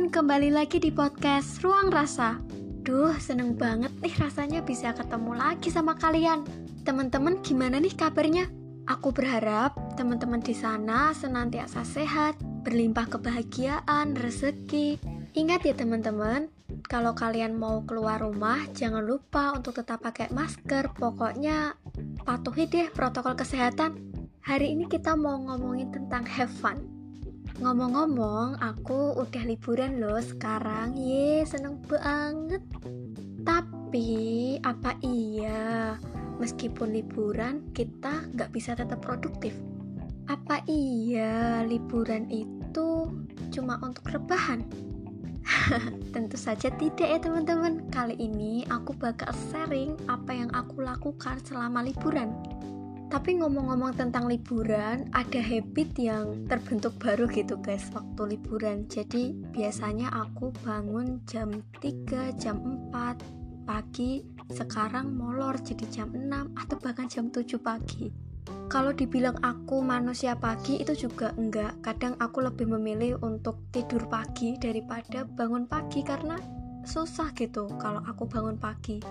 teman-teman, kembali lagi di podcast Ruang Rasa. Duh, seneng banget nih rasanya bisa ketemu lagi sama kalian. Teman-teman, gimana nih kabarnya? Aku berharap teman-teman di sana senantiasa sehat, berlimpah kebahagiaan, rezeki. Ingat ya teman-teman, kalau kalian mau keluar rumah, jangan lupa untuk tetap pakai masker. Pokoknya patuhi deh protokol kesehatan. Hari ini kita mau ngomongin tentang have fun. Ngomong-ngomong, aku udah liburan loh sekarang. Ye, seneng banget. Tapi, apa iya meskipun liburan kita nggak bisa tetap produktif? Apa iya liburan itu cuma untuk rebahan? Tentu saja tidak ya teman-teman. Kali ini aku bakal sharing apa yang aku lakukan selama liburan. Tapi ngomong-ngomong tentang liburan, ada habit yang terbentuk baru gitu guys waktu liburan. Jadi biasanya aku bangun jam 3, jam 4 pagi, sekarang molor jadi jam 6 atau bahkan jam 7 pagi. Kalau dibilang aku manusia pagi itu juga enggak. Kadang aku lebih memilih untuk tidur pagi daripada bangun pagi karena susah gitu kalau aku bangun pagi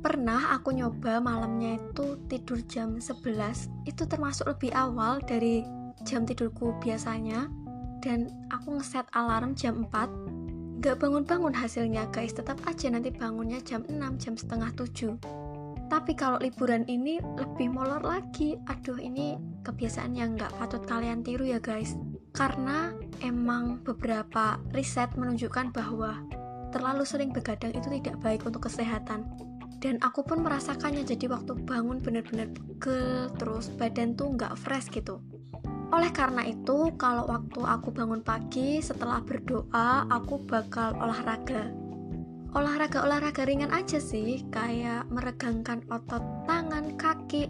pernah aku nyoba malamnya itu tidur jam 11 itu termasuk lebih awal dari jam tidurku biasanya. Dan aku ngeset alarm jam 4 gak bangun-bangun hasilnya guys. Tetap aja nanti bangunnya jam 6 jam setengah 7 tapi kalau liburan ini lebih molor lagi. Aduh ini kebiasaan yang gak patut kalian tiru ya guys. Karena emang beberapa riset menunjukkan bahwa terlalu sering begadang itu tidak baik untuk kesehatan dan aku pun merasakannya jadi waktu bangun bener-bener pegel terus badan tuh nggak fresh gitu. Oleh karena itu kalau waktu aku bangun pagi setelah berdoa aku bakal olahraga. Olahraga-olahraga ringan aja sih kayak meregangkan otot tangan kaki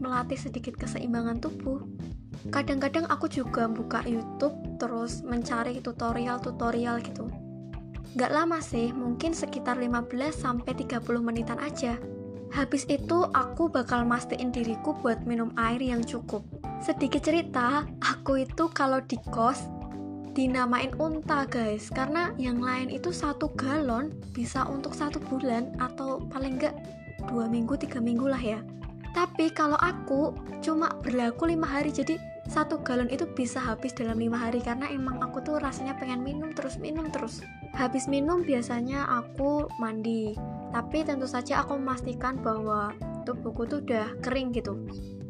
melatih sedikit keseimbangan tubuh. Kadang-kadang aku juga buka YouTube terus mencari tutorial-tutorial gitu Gak lama sih, mungkin sekitar 15 sampai 30 menitan aja. Habis itu aku bakal mastiin diriku buat minum air yang cukup. Sedikit cerita, aku itu kalau di kos dinamain unta guys. Karena yang lain itu satu galon bisa untuk satu bulan atau paling enggak dua minggu tiga minggu lah ya. Tapi kalau aku cuma berlaku lima hari. Jadi satu galon itu bisa habis dalam lima hari. Karena emang aku tuh rasanya pengen minum terus minum terus habis minum biasanya aku mandi. Tapi tentu saja aku memastikan bahwa tubuhku tuh udah kering gitu.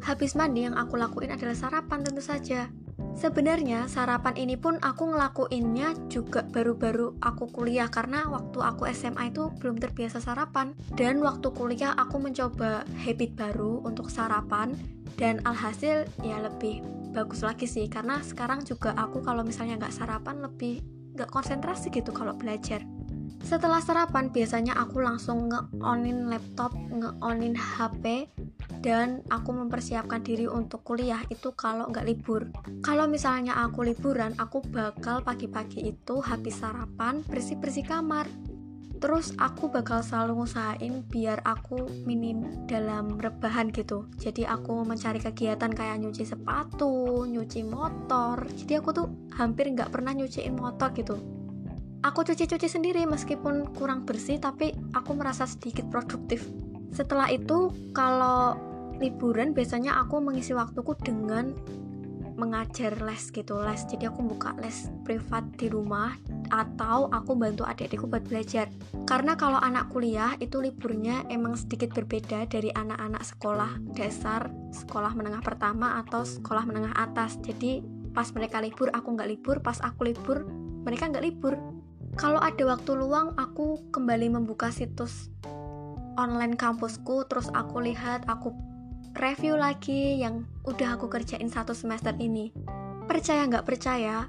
Habis mandi yang aku lakuin adalah sarapan tentu saja. Sebenarnya sarapan ini pun aku ngelakuinnya juga baru-baru aku kuliah karena waktu aku SMA itu belum terbiasa sarapan. Dan waktu kuliah aku mencoba habit baru untuk sarapan dan alhasil ya lebih bagus lagi sih. Karena sekarang juga aku kalau misalnya nggak sarapan lebih nggak konsentrasi gitu kalau belajar setelah sarapan biasanya aku langsung nge-onin laptop, nge-onin HP dan aku mempersiapkan diri untuk kuliah itu kalau nggak libur. Kalau misalnya aku liburan, aku bakal pagi-pagi itu habis sarapan bersih-bersih kamar terus aku bakal selalu ngusahain biar aku minim dalam rebahan gitu. Jadi aku mencari kegiatan kayak nyuci sepatu nyuci motor. Jadi aku tuh hampir nggak pernah nyuciin motor gitu. Aku cuci-cuci sendiri meskipun kurang bersih tapi aku merasa sedikit produktif. Setelah itu kalau liburan biasanya aku mengisi waktuku dengan mengajar les gitu les. Jadi aku buka les privat di rumah atau aku bantu adik-adikku buat belajar. Karena kalau anak kuliah itu liburnya emang sedikit berbeda dari anak-anak sekolah dasar sekolah menengah pertama atau sekolah menengah atas. Jadi pas mereka libur aku nggak libur. Pas aku libur mereka nggak libur. Kalau ada waktu luang aku kembali membuka situs online kampusku terus aku lihat aku review lagi yang udah aku kerjain satu semester ini. Percaya nggak percaya,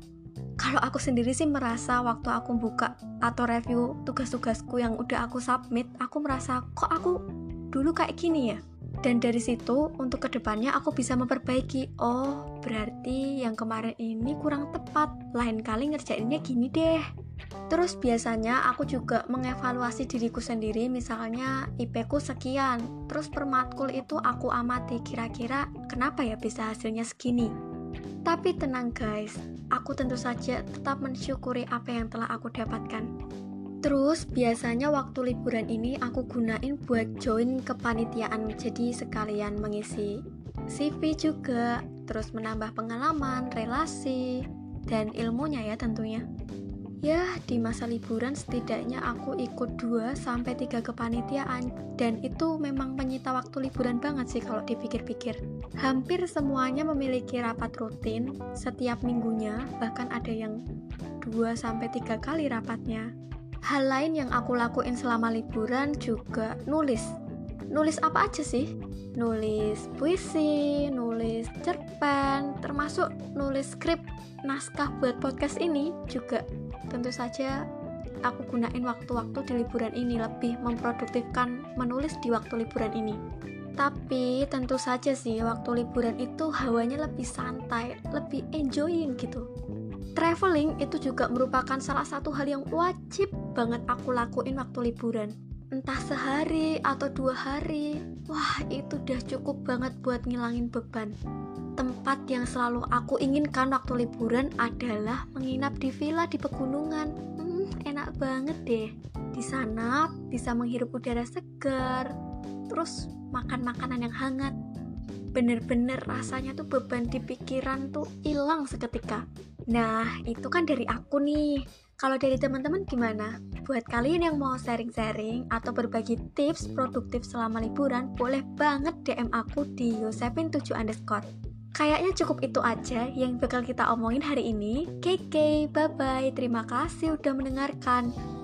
kalau aku sendiri sih merasa waktu aku buka atau review tugas-tugasku yang udah aku submit, aku merasa kok aku dulu kayak gini ya. Dan dari situ untuk ke depannya aku bisa memperbaiki. Oh, berarti yang kemarin ini kurang tepat. Lain kali ngerjainnya gini deh. Terus biasanya aku juga mengevaluasi diriku sendiri misalnya IP ku sekian Terus per matkul itu aku amati kira-kira kenapa ya bisa hasilnya segini Tapi tenang guys, aku tentu saja tetap mensyukuri apa yang telah aku dapatkan. Terus biasanya waktu liburan ini aku gunain buat join kepanitiaan jadi sekalian mengisi CV juga, terus menambah pengalaman, relasi, dan ilmunya ya tentunya. Ya, di masa liburan setidaknya aku ikut 2 sampai 3 kepanitiaan dan itu memang menyita waktu liburan banget sih kalau dipikir-pikir. Hampir semuanya memiliki rapat rutin setiap minggunya, bahkan ada yang 2 sampai 3 kali rapatnya. Hal lain yang aku lakuin selama liburan juga nulis. Nulis apa aja sih? Nulis puisi, nulis cerpen, termasuk nulis skrip naskah buat podcast ini juga tentu saja aku gunain waktu-waktu di liburan ini lebih memproduktifkan menulis di waktu liburan ini. Tapi tentu saja sih waktu liburan itu hawanya lebih santai, lebih enjoying gitu. Traveling itu juga merupakan salah satu hal yang wajib banget aku lakuin waktu liburan. Entah sehari atau dua hari, wah itu udah cukup banget buat ngilangin beban tempat yang selalu aku inginkan waktu liburan adalah menginap di villa di pegunungan. Hmm, enak banget deh. Di sana bisa menghirup udara segar, terus makan makanan yang hangat. Bener-bener rasanya tuh beban di pikiran tuh hilang seketika. Nah, itu kan dari aku nih. Kalau dari teman-teman gimana? Buat kalian yang mau sharing-sharing atau berbagi tips produktif selama liburan, boleh banget DM aku di yosepin7 underscore. Kayaknya cukup itu aja yang bakal kita omongin hari ini. KK, bye-bye. Terima kasih udah mendengarkan.